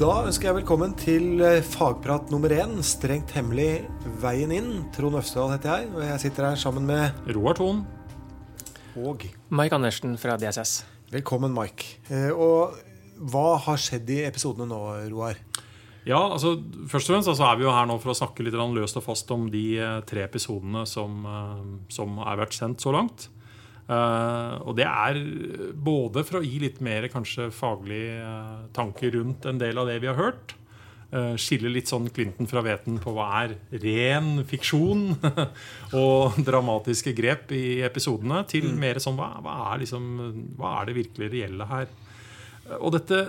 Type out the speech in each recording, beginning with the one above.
Da ønsker jeg velkommen til eh, fagprat nummer én, strengt hemmelig Veien inn. Trond Øvstedal heter jeg, og jeg sitter her sammen med Roar Thon. Og Mike Andersen fra DSS. Velkommen, Mike. Eh, Og hva har skjedd i episodene nå, Roar? Ja, altså Først og fremst altså, er vi jo her nå for å snakke litt løst og fast om de eh, tre episodene som, som er vært sendt så langt. Eh, og det er både for å gi litt mer kanskje faglig uh, tanke rundt en del av det vi har hørt. Uh, skille litt sånn Clinton fra Veten på hva er ren fiksjon og dramatiske grep i episodene, til mer sånn hva, hva, er liksom, hva er det virkelig reelle her? Og dette,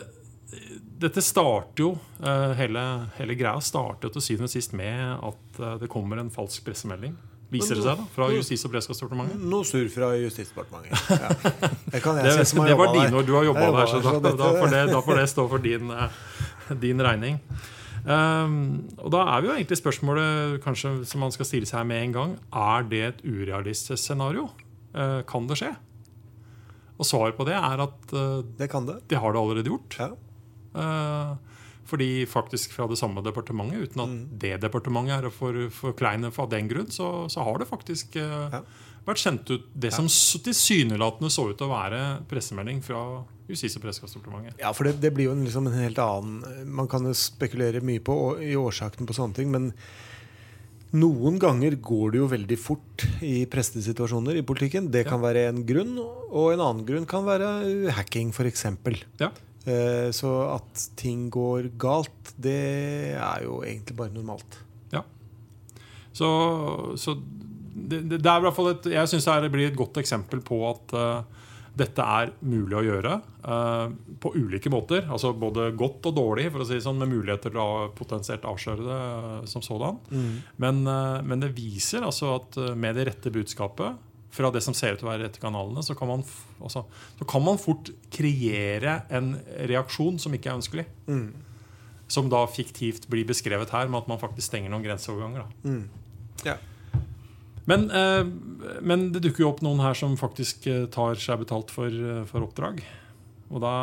dette starter jo eh, hele, hele greia starter jo til syvende og sist med at eh, det kommer en falsk pressemelding. Viser det seg da, fra Justis- og beredskapsdepartementet. Noe sur fra Justisdepartementet. Ja. Det kan jeg Det, si som har det var dine ord. Du har jobba der, så da, så da, får det, da får det stå for din, eh, din regning. Um, og da er vi jo egentlig spørsmålet kanskje som man skal stille seg med en gang. Er det et urealistisk scenario? Uh, kan det skje? Og svaret på det er at uh, Det kan det. det har det allerede gjort. Ja. Eh, fordi faktisk fra det samme departementet, uten at Mm. det departementet er for, for, kleine for den grunn, så, så har det faktisk eh, Ja. vært sendt ut det som s- tilsynelatende så ut til å være pressemelding fra Justis- og beredskapsdepartementet. Ja, for det, det blir jo en, liksom en helt annen Man kan spekulere mye på og, i årsaken på sånne ting, men noen ganger går det jo veldig fort i prestesituasjoner i politikken. Det kan være en grunn, og en annen grunn kan være hacking, f.eks. Ja. Eh, så at ting går galt, det er jo egentlig bare normalt. Ja. Så, så det, det, er i hvert fall et, Jeg syns det blir et godt eksempel på at uh, dette er mulig å gjøre uh, på ulike måter. Altså både godt og dårlig, for å si det sånn, med muligheter til å potensielt avsløre det uh, som sådan. Men, eh, men det viser altså at med det rette budskapet fra det som ser ut til å være rette kanalene, så kan man, altså, så kan man fort kreere en reaksjon som ikke er ønskelig. Som da fiktivt blir beskrevet her med at man faktisk stenger noen grenseoverganger. Da. Ja. Men, eh, men det dukker jo opp noen her som faktisk eh, tar seg betalt for, eh, for oppdrag. Og da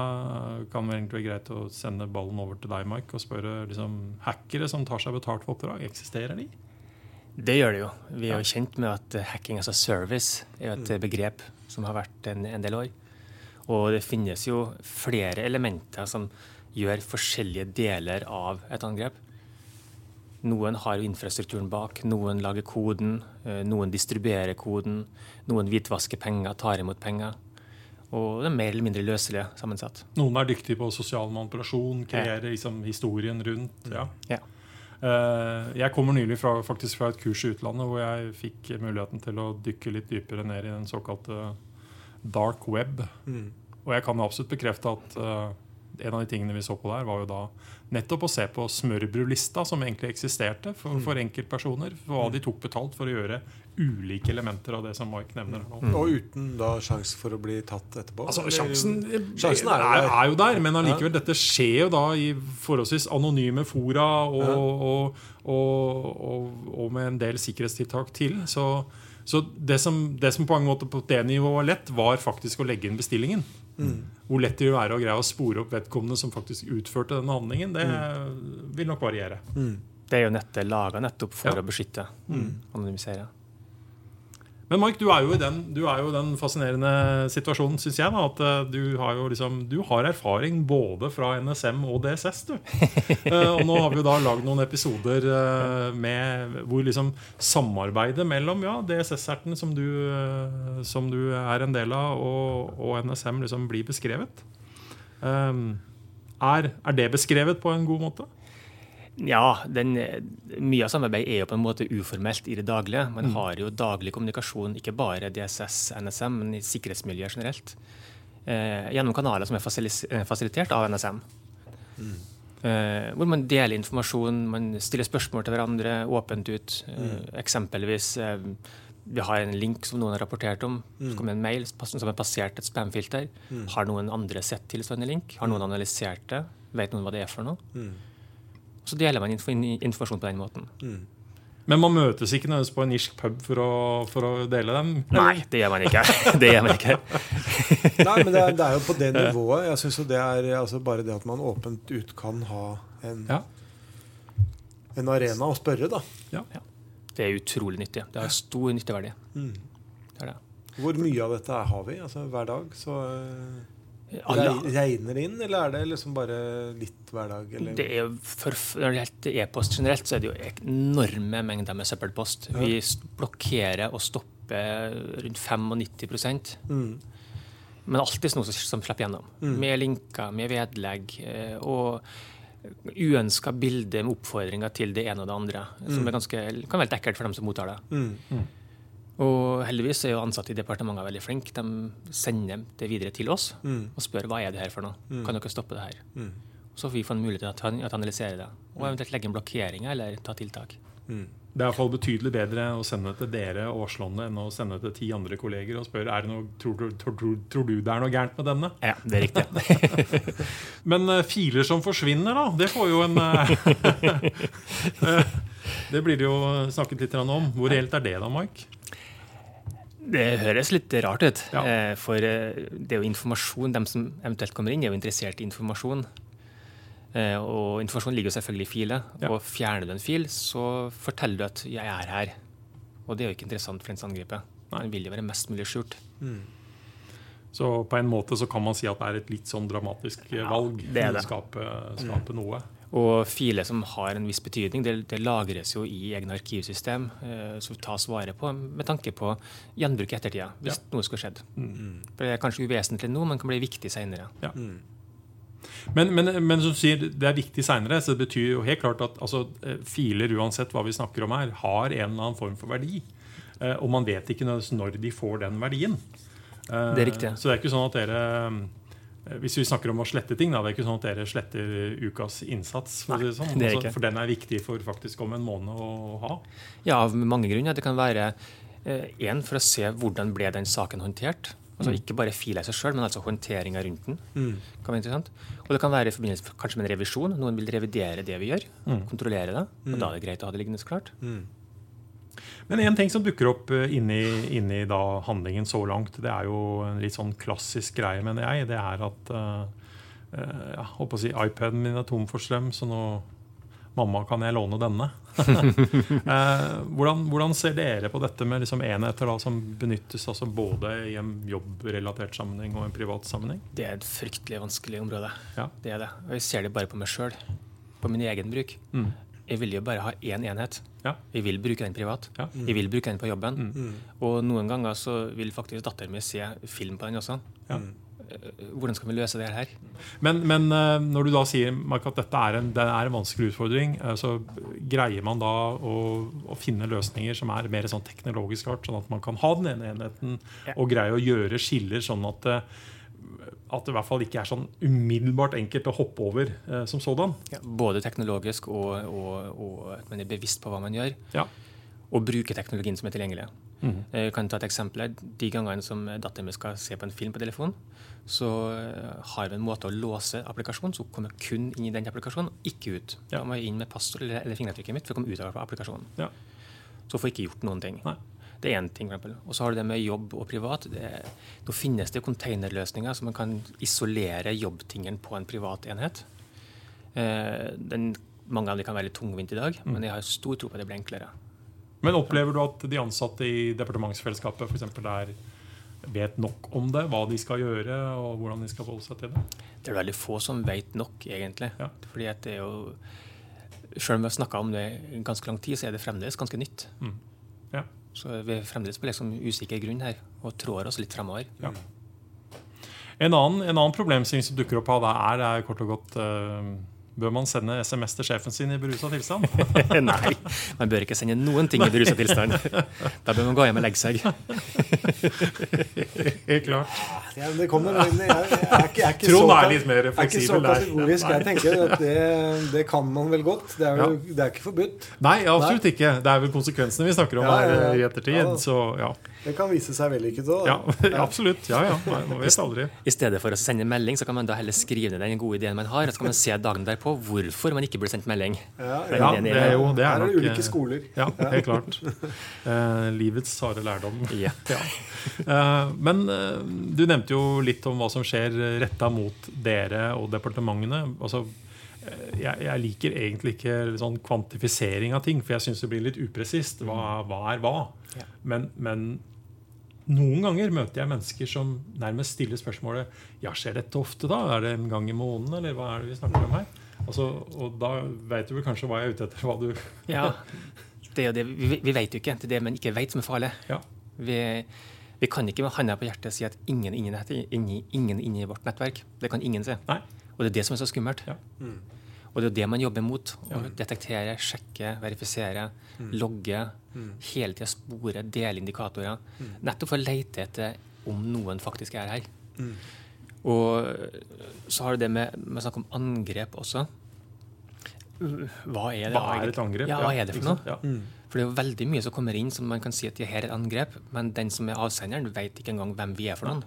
kan det egentlig være greit å sende ballen over til deg, Mike, og spørre liksom, hackere som tar seg betalt for oppdrag, eksisterer de? Det gjør det jo. Vi er jo kjent med at eh, hacking as a service er et eh, begrep som har vært en, en del år. Og det finnes jo flere elementer som gjør forskjellige deler av et angrep. Noen har jo infrastrukturen bak, noen lager koden, eh, noen distribuerer koden, noen hvitvasker penger, tar imot penger. Og det er mer eller mindre løselig sammensatt. Noen er dyktige på sosial manipulasjon, kreere liksom, historien rundt. Ja. Ja. Eh, Jeg kommer nylig fra, faktisk fra et kurs i utlandet hvor jeg fikk muligheten til å dykke litt dypere ned i den såkalte dark web. Og jeg kan absolutt bekrefte at eh, en av de tingene vi så på der, var jo da nettopp å se på smørbrødlista som egentlig eksisterte for, for enkeltpersoner. For hva de tok betalt for å gjøre ulike elementer av det som Mike nevner. nå. Og uten da sjanse for å bli tatt etterpå? Altså, sjansen, Sjansen er, er jo der. er, jo der, men allikevel, dette skjer jo da i forholdsvis anonyme fora og, Ja. og, og, og, og med en del sikkerhetstiltak til. Så, så det, som, det som på en måte på det nivået var lett, var faktisk å legge inn bestillingen. Mm. Hvor lett det vil være å greie å spore opp vedkommende som faktisk utførte denne handlingen, det vil nok variere. Det er jo nettet laga nettopp for Ja. å beskytte, anonymisere. Men Mike, du er jo i den, du er jo den fascinerende situasjonen, syns jeg. da, At eh, du har jo liksom, du har erfaring både fra NSM og DSS. du. Eh, og nå har vi jo da lagd noen episoder eh, med hvor liksom samarbeidet mellom ja, DSS-erten, som, du, som du er en del av, og, og NSM liksom blir beskrevet. Um, er, er det beskrevet på en god måte? Ja, den, mye av samarbeidet er jo på en måte uformelt i det daglige. Man har jo daglig kommunikasjon, ikke bare DSS, NSM, men i sikkerhetsmiljøet generelt. Eh, gjennom kanaler som er fasilis- eh, fasilitert av NSM. Eh, hvor man deler informasjon, man stiller spørsmål til hverandre åpent ut. Eh, Eksempelvis eh, vi har en link som noen har rapportert om. Så kommer en mail som har passert et spamfilter. Har noen andre sett tilsvarende link? Har noen analysert det? Vet noen hva det er for noe? Så deler man informasjon på den måten. Men man møtes ikke nødvendigvis på en irsk pub for å, for å dele dem? Nei, det gjør man ikke. Det gjør man ikke. Nei, men det er, det er jo på det nivået. Jeg synes jo det er altså Bare det at man åpent ut kan ha en, Ja. en arena å spørre, da. Det er utrolig nyttig. Det har stor nytteverdi. Mm. Det er det. Hvor mye av dette har vi altså, hver dag? Så eh, Alle, Regner det inn, eller er det liksom bare litt hver dag? Eller? det er for, når det gjelder e-post generelt, så er det jo enorme mengder med søppelpost. Ja. Vi blokkerer og stopper rundt 95 Mm. Men alltid noe som, som slipper gjennom. Mm. Med linker, med vedlegg eh, og uønska bilder med oppfordringer til det ene og det andre. Som Mm. er ganske, kan være litt ekkelt for dem som mottar det. Mm. Og heldigvis er jo ansatte i departementet veldig flinke. De sender det videre til oss Mm. og spør hva er det her for noe. Mm. Kan dere stoppe det her? Mm. Så får vi få en mulighet til å analysere det. Og eventuelt legge inn blokkeringer eller ta tiltak. Mm. Det er i hvert fall betydelig bedre å sende det til dere Årslåndet enn å sende det til ti andre kolleger og spørre er det noe, tror, du- tror, tror, tror du det er noe gærent med denne. Ja, det er riktig. Men eh, filer som forsvinner, da, det får jo en eh, eh, Det blir det jo snakket litt om. Hvor reelt er det da, Mike? Det høres litt rart ut. Ja. eh, For eh, det er jo informasjon. De som eventuelt kommer inn, er jo interessert i informasjon. Eh, Og informasjon ligger jo selvfølgelig i filer. Ja. Og fjerner du en fil, så forteller du at 'jeg er her'. Og det er jo ikke interessant for den som angriper. Man vil jo være mest mulig skjult. Mm. Så på en måte så kan man si at det er et litt sånn dramatisk eh, Ja, valg. det er det. Skape, skape noe. Og filer som har en viss betydning, det, det lagres jo i egne arkivsystem, eh, som tas vare på med tanke på gjenbruk i ettertida, hvis noe skulle skjedd. Mm. For Det er kanskje uvesentlig nå, men kan bli viktig seinere. Mm. Men, men, men som du sier, det er viktig seinere, så det betyr jo helt klart at altså, eh, filer, uansett hva vi snakker om her, har en eller annen form for verdi. Eh, og man vet ikke når de får den verdien. Eh, Det er riktig. Så det er ikke sånn at dere eh, Hvis vi snakker om å slette ting, da, det er ikke sånn at dere sletter ukas innsats. For, Nei, sånn. er altså, for den er viktig for faktisk om en måned å ha. Ja, av mange grunner. Det kan være én for å se hvordan ble den saken håndtert. Altså Ikke bare fila i seg sjøl, men altså håndteringa rundt den. Mm. kan være interessant. Og det kan være i forbindelse kanskje med en revisjon. Noen vil revidere det vi gjør. Mm. Kontrollere det. Og da er det greit å ha det liggende så klart. Mm. Men en ting som dukker opp eh, inni, inni da handlingen så langt, det er jo en litt sånn klassisk greie, mener jeg. Det er at uh, ja, håper å si iPaden min er tom for strøm, så nå Mamma, kan jeg låne denne? Eh, hvordan, hvordan ser dere på dette med liksom enheter da, som benyttes altså både i en jobbrelatert sammenheng og en privat sammenheng? Det er et fryktelig vanskelig område. Ja. Det er det. Og jeg ser det bare på meg sjøl. På min egen bruk. Mm. Jeg vil jo bare ha én enhet. Ja. Jeg vil bruke den privat. Ja. Jeg vil bruke den på jobben. Mm. Og noen ganger så vil faktisk datteren min se film på den også. Ja. Mm. Eh, Hvordan skal vi løse det her? Men, men eh, når du da sier Mark, at dette er en, det er en vanskelig utfordring, eh, så greier man da å, å finne løsninger som er mer sånn teknologisk art, sånn at man kan ha den ene enheten Ja. og greie å gjøre skiller sånn at at det i hvert fall ikke er sånn umiddelbart enkelt å hoppe over eh, som sådan. Ja, både teknologisk og, og, og at man er bevisst på hva man gjør. Ja. Og bruke teknologien som er tilgjengelig. Mhm. Jeg kan ta et eksempel. De gangene som datteren min skal se på en film på telefonen, så eh, har vi en måte å låse applikasjonen, så hun kommer kun inn i den applikasjonen, ikke ut. Ja. Da må jeg inn med passord eller, eller fingeravtrykket mitt for å komme ut av applikasjonen. Ja. Så får jeg ikke gjort noen ting. Nei. Det er én ting. Og så har du det med jobb og privat. Nå finnes det containerløsninger så man kan isolere jobbtingen på en privat enhet. Eh, den, mange av dem kan være litt tungvint i dag, men jeg har stor tro på at det blir enklere. Men opplever du at de ansatte i departementsfellesskapet for eksempel, der vet nok om det, hva de skal gjøre og hvordan de skal forholde seg til det? Det er veldig få som vet nok, egentlig. Ja. Fordi at det er jo Selv om vi har snakka om det i ganske lang tid, så er det fremdeles ganske nytt. Mm. Ja. Så vi er fremdeles på liksom usikker grunn her, og trår oss litt fremover. Ja. En annen, en annen problemstilling som dukker opp av det er, er kort og godt uh, Bør man sende SMS til sjefen sin i berusa tilstand? Nei, man bør ikke sende noen ting i berusa tilstand. Da bør man gå hjem og legge seg. Helt klart. Ja, det kommer, jeg, jeg, er ikke, jeg er ikke Trond er litt mer jeg er ikke så fleksibel der. kategorisk. Jeg tenker at det, det kan man vel godt. Det er, jo, det er ikke forbudt. Nei, absolutt ikke. Det er vel konsekvensene vi snakker om Ja, ja, ja. i ettertid. Så ja. Det kan vise seg vellykket òg. ja. Absolutt. Ja, ja. Man vet aldri. I stedet for å sende melding, så kan man da heller skrive ned den gode ideen man har, og så kan man se dagen derpå hvorfor man ikke burde sendt melding. Ja, Ja, det er jo det Her er er det ulike eh, skoler. Ja, helt klart. Uh, livets harde lærdom. Ja. Ja. Eh, men uh, du nevnte jo litt om hva som skjer retta mot dere og departementene. Altså, jeg, jeg liker egentlig ikke sånn kvantifisering av ting, for jeg syns det blir litt upresist. Hva, hva er hva? Ja. Men, men noen ganger møter jeg mennesker som nærmest stiller spørsmålet Ja, skjer dette ofte, da? Er det en gang i måneden, eller hva er det vi snakker om her? Altså, og da veit du vel kanskje hva jeg er ute etter. Hva du Ja, det er det. Vi, vi vet jo ikke. Det er det man ikke vet som er farlig. Ja. Vi, vi kan ikke med handa på hjertet si at ingen inni, nett- inni, ingen inni vårt nettverk. Det kan ingen si. Nei. Og det er det som er så skummelt. Ja. Og det er jo det man jobber mot. Å detektere, sjekke, verifisere, logge. Hele tida spore, dele indikatorer. Nettopp for å lete etter om noen faktisk er her. Og så har du det med, med snakk om angrep også. Hva er det? Hva er et angrep? Ja, hva er det for noe? Ja. For det er jo veldig mye som kommer inn som man kan si at det her er et angrep, men den som er avsenderen, vet ikke engang hvem vi er for noen.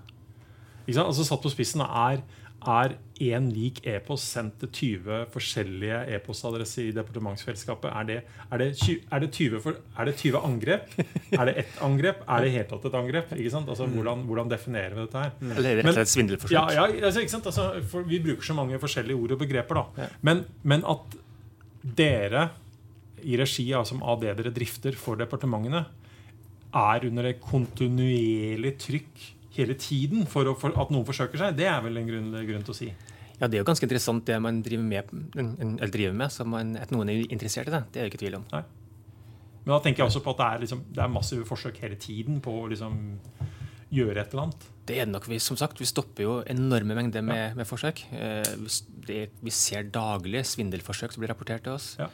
Ikke sant? Altså Satt på spissen er er én lik e-post sendt til 20 forskjellige e-postadresser i departementsfellesskapet. Er det, er, det, er, det 20 for, er det 20 angrep? Er det ett angrep? Er det helt tatt et angrep? Altså, hvordan, hvordan definerer vi dette her? Eller rett og slett svindelforsøk. Ja, ja altså? Altså, vi bruker så mange forskjellige ord og begreper. da men, men at dere, i regi av, som av det dere drifter for departementene, er under et kontinuerlig trykk hele tiden for, å, for at noen forsøker seg, det er vel en grunn, grunn til å si. Ja, Det er jo ganske interessant det man driver med, eller driver med så man, at noen er interessert i det. Det er jo ikke tvil om. Men da tenker jeg også på at det er, liksom, det er massive forsøk hele tiden på å liksom, gjøre et eller annet. Det er det nok vi, som sagt, vi stopper jo enorme mengder med, med forsøk. Eh, vi det, vi ser daglig svindelforsøk som blir rapportert til oss. Ja.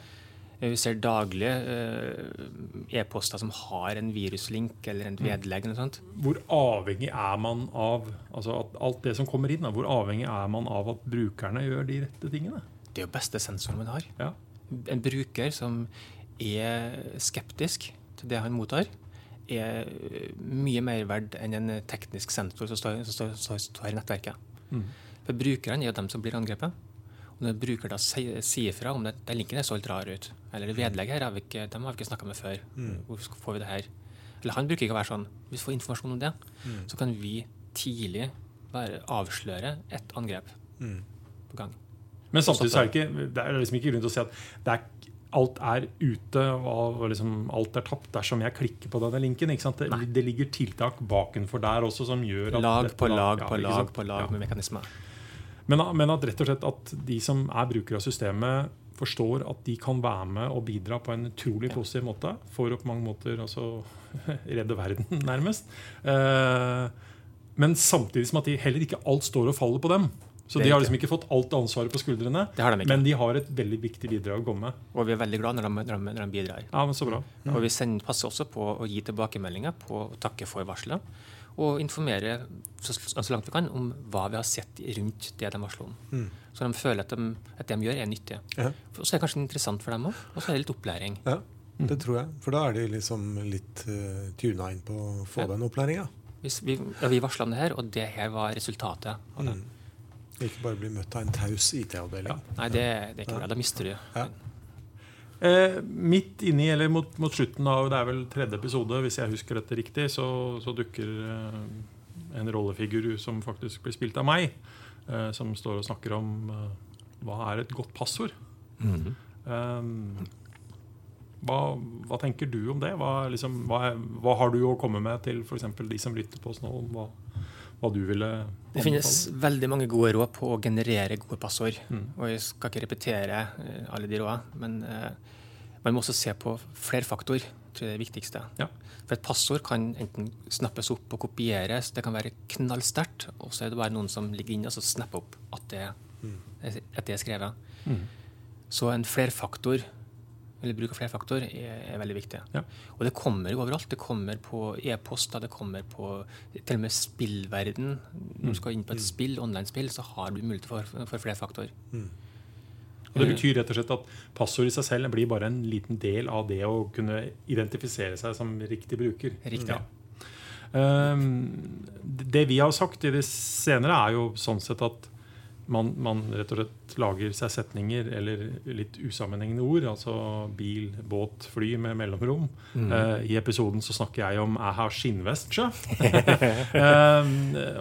Eh, Vi ser daglig eh, e-poster som har en viruslink eller Mm. en vedlegg. eller sånt. Hvor avhengig er man av altså at alt det som kommer inn, da, hvor avhengig er man av at brukerne gjør de rette tingene? Det er jo beste sensoren man har. Ja. En bruker som er skeptisk til det han mottar, er mye mer verdt enn en teknisk sensor som står, som står, står, står i nettverket. Mm. For brukerne er jo dem som blir angrepet. Når bruker da sier sier fra om det, den linken er så litt rar ut, eller vedlegg her har vi ikke, dem har vi ikke snakka med før, hvor får vi det her? Eller han bruker ikke å være sånn. Hvis vi får informasjon om det, så kan vi tidlig bare avsløre et angrep på gang. Men samtidig så er det ikke det er liksom ikke grunn til å si at det er, alt er ute og liksom alt er tapt dersom jeg klikker på denne linken. Ikke sant? Det, det ligger tiltak bakenfor der også som gjør at Lag på lag ja, på lag sant? på lag Ja. med mekanismer. Men, men at rett og slett at de som er brukere av systemet, forstår at de kan være med og bidra på en utrolig positiv måte. For å på mange måter altså redde verden, nærmest. Eh, men samtidig som at de heller ikke alt står og faller på dem. Så de har liksom ikke fått alt ansvaret på skuldrene. Det har de ikke. Men de har et veldig viktig bidrag å komme med. Og vi er veldig glad når de, når de, når de bidrar. Ja, men så bra. Og vi sender, passer også på å gi tilbakemeldinger på å takke for varselet. Og informere så, så langt vi kan om hva vi har sett rundt det de varsler om. Så de føler at, de, at det de gjør, er nyttig. Ja. Så er det kanskje interessant for dem òg. Og så er det litt opplæring. Ja, det tror jeg. For da er de liksom litt uh, tuna inn på å få Ja. den opplæringa. Vi, ja, vi varsla om det her, og det her var resultatet av det. Ikke bare bli møtt av en taus IT-avdeling. Nei, det, det er ikke bra. Da mister du. Ja. Eh, midt inni, eller mot, mot slutten av det er vel tredje episode, hvis jeg husker dette riktig, så, så dukker eh, en rollefigur som faktisk blir spilt av meg, eh, som står og snakker om eh, hva er et godt passord. Mm Eh, hva, hva tenker du om det? Hva, liksom, hva, hva har du å komme med til f.eks. de som lytter på oss nå? om Hva, hva du ville Det finnes veldig mange gode råd på å generere gode passord. Mm. Og jeg skal ikke repetere eh, alle de rådene, men eh, man må også se på flerfaktor. tror jeg det er det viktigste. Ja. For et passord kan enten snappes opp og kopieres, det kan være knallsterkt, og så er det bare noen som ligger inne og så snapper opp at det, at det er skrevet. Mm. Så en flerfaktor eller bruk av flerfaktor, er, er veldig viktig. Ja. Og det kommer jo overalt. Det kommer på e-poster, det kommer på til og med spillverden. Når du skal inn på et spill, online-spill, så har du mulighet for, for flerfaktor. Og Det betyr rett og slett at passord i seg selv blir bare en liten del av det å kunne identifisere seg som riktig bruker. Riktig. Ja. Um, det vi har sagt i det senere, er jo sånn sett at man, man, rett og slett lager seg setninger eller litt usammenhengende ord. Altså bil, båt, fly med mellomrom. Mm. Uh, I episoden så snakker jeg om 'jeg har skinnvest', sjø. uh,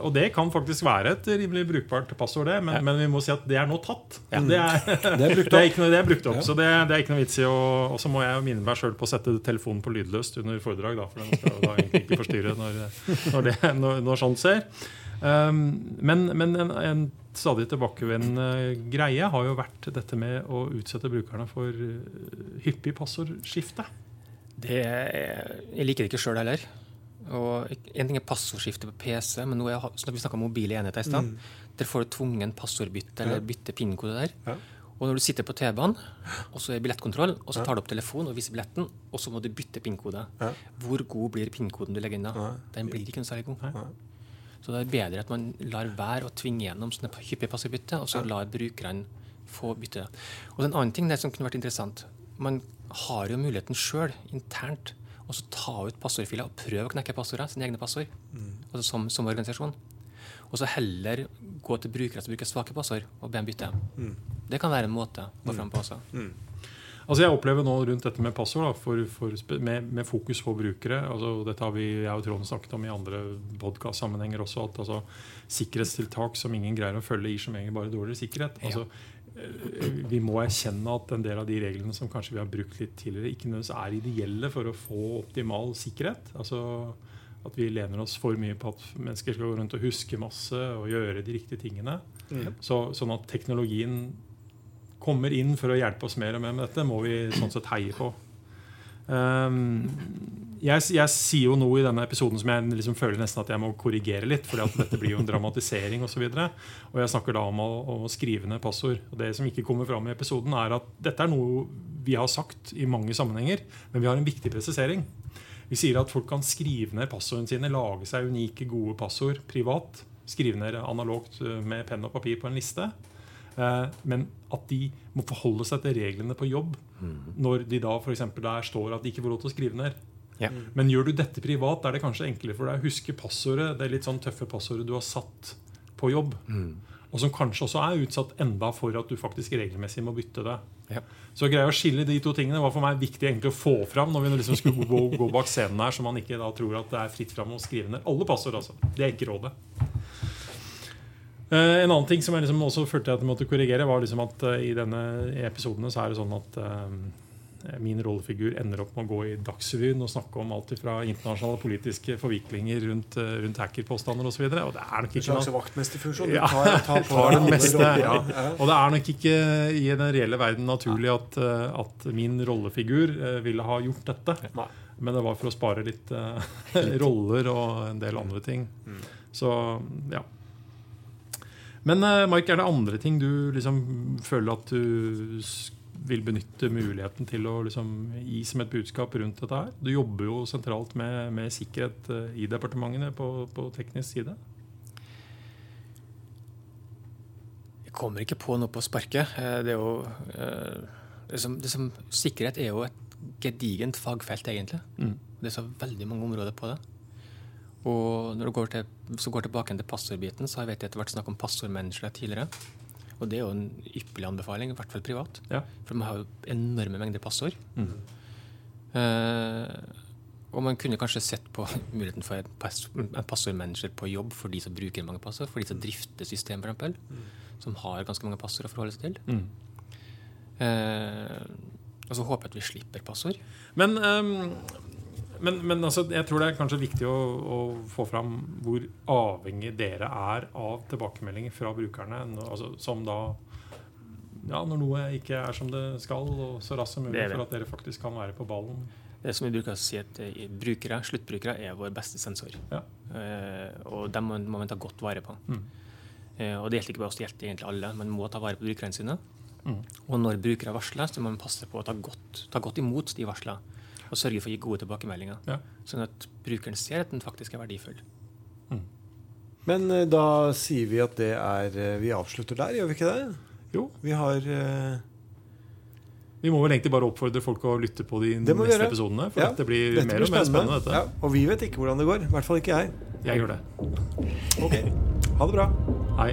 og det kan faktisk være et rimelig brukbart passord, det. Men, ja. men vi må si at det er nå tatt. Ja. Det, er, det, er brukt opp. det, er noe, det er brukt opp, ja. Så det, er ikke noe vits i å Og så må jeg minne meg sjøl på å sette telefonen på lydløst under foredrag, da, for den skal da egentlig ikke forstyrre når, når, når, når sånt skjer. Um, men, men en, en, stadig tilbakevendende greie har jo vært dette med å utsette brukerne for uh, hyppig passordskifte. Det er, jeg liker det ikke sjøl heller. Og En ting er passordskifte på PC, men nå er, vi snakka om mobile enheter i stad. Mm. Der får du tvungen passordbytte eller bytte pinnkode der. Ja. Og når du sitter på T-banen, og så er billettkontroll, og så tar du opp telefonen og viser billetten, og så må du bytte pinnkode. Ja. Hvor god blir pinnkoden du legger inn da? Den blir ikke noe særlig god. Ja. Så det er bedre at man lar være å tvinge gjennom sånne hyppige passordbytte, og så lar brukerne få bytte. Og en annen ting det som kunne vært interessant Man har jo muligheten sjøl, internt, å ta ut passordfiler og prøve å knekke passordene, sine egne passord, mm. altså som, som, organisasjon. Og så heller gå til brukere som bruker svake passord, og be dem bytte. Mm. Det kan være en måte å gå fram på også. Mm. Altså Jeg opplever nå rundt dette med passord, da, for, for, med, med, fokus på brukere altså Dette har vi jeg og Trond snakket om i andre podkast-sammenhenger også. at altså, Sikkerhetstiltak som ingen greier å følge, gir som egentlig bare dårligere sikkerhet. Altså, eh, vi må erkjenne at en del av de reglene som kanskje vi har brukt litt tidligere, ikke nødvendigvis er ideelle for å få optimal sikkerhet. Altså At vi lener oss for mye på at mennesker skal gå rundt og huske masse og gjøre de riktige tingene. Mm. Så, sånn at teknologien kommer inn for å hjelpe oss mer og mer med dette, må vi sånn sett heie på. Um, jeg, jeg, sier jo noe i denne episoden som jeg liksom føler nesten at jeg må korrigere litt. For dette blir jo en dramatisering osv. Og, så og jeg snakker da om å, å, skrive ned passord. Og Det som ikke kommer fram i episoden, er at dette er noe vi har sagt i mange sammenhenger, men vi har en viktig presisering. Vi sier at folk kan skrive ned passordene sine, lage seg unike, gode passord privat. Skrive ned analogt eh, med penn og papir på en liste. Eh, men at de må forholde seg til reglene på jobb mm. når de da for der står at de ikke får lov til å skrive ned. Ja. Men gjør du dette privat, er det kanskje enklere for deg å huske passordet. Det er litt sånn tøffe passordet du har satt på jobb. Mm. Og som kanskje også er utsatt enda for at du faktisk regelmessig må bytte det. Ja. Så greie å skille de to tingene var for meg viktig egentlig å få fram når vi liksom skulle gå, gå, bak scenen her, så man ikke da tror at det er fritt fram å skrive ned alle passord. Altså. Det er ikke rådet. Uh, en annen ting som jeg liksom også følte at jeg måtte korrigere, var liksom at uh, i denne episodene så er det sånn at uh, min rollefigur ender opp med å gå i Dagsrevyen og snakke om alt fra internasjonale politiske forviklinger rundt, rundt hackerpåstander osv. Og, og det er nok ikke En slags vaktmesterfunksjon? Ja, tar, tar tar den meste, ja. Og det er nok ikke i den reelle verden naturlig at, at min rollefigur ville ha gjort dette. Men det var for å spare litt roller og en del andre ting. Mm. Så ja men uh, Mike, er det andre ting du liksom føler at du vil benytte muligheten til å liksom, gi som et budskap rundt dette her? Du jobber jo sentralt med, med sikkerhet uh, i departementene på, på, teknisk side. Jeg kommer ikke på noe på sparket. Eh, det er jo det som, det som, Sikkerhet er jo et gedigent fagfelt, egentlig. Mm. Det er så veldig mange områder på det. Og når du går, til, så går tilbake til passordbiten, så har jeg etter hvert snakk om passordmanagere tidligere. Og det er jo en ypperlig anbefaling, i hvert fall privat. Ja. For man har jo enorme mengder passord. Mm. Uh, og man kunne kanskje sett på muligheten for en, pass, en passordmanager på jobb for de som bruker mange passord, for de som drifter system, f.eks., mm. som har ganske mange passord å forholde seg til. Mm. Uh, og så håper jeg at vi slipper passord. Men um, men, men altså, jeg tror det er kanskje viktig å, å, få fram hvor avhengig dere er av tilbakemeldinger fra brukerne. Altså, som da ja, Når noe ikke er som det skal, og så raskt som mulig for at dere faktisk kan være på ballen. Det som vi bruker å si at eh, brukere, Sluttbrukere er vår beste sensor. Ja. Eh, og dem må man ta godt vare på. Mm. Eh, og det gjelder ikke bare oss, det gjelder egentlig alle. Man må ta vare på brukerne sine. Og når brukere varsler, så må man passe på å ta godt, ta godt imot de varslene. Og sørge for å gi gode tilbakemeldinger. Ja. Sånn at brukeren ser at den faktisk er verdifull. Men eh, da sier vi at det er eh, Vi avslutter der, gjør vi ikke det? Jo, Vi har uh... vi må vel egentlig bare oppfordre folk å lytte på de neste gjøre. episodene. For Ja, dette blir dette mer og mer spennende. dette. Ja, og vi vet ikke hvordan det går. I hvert fall ikke jeg. Jeg gjør det. Ok, Ha det bra. Hei.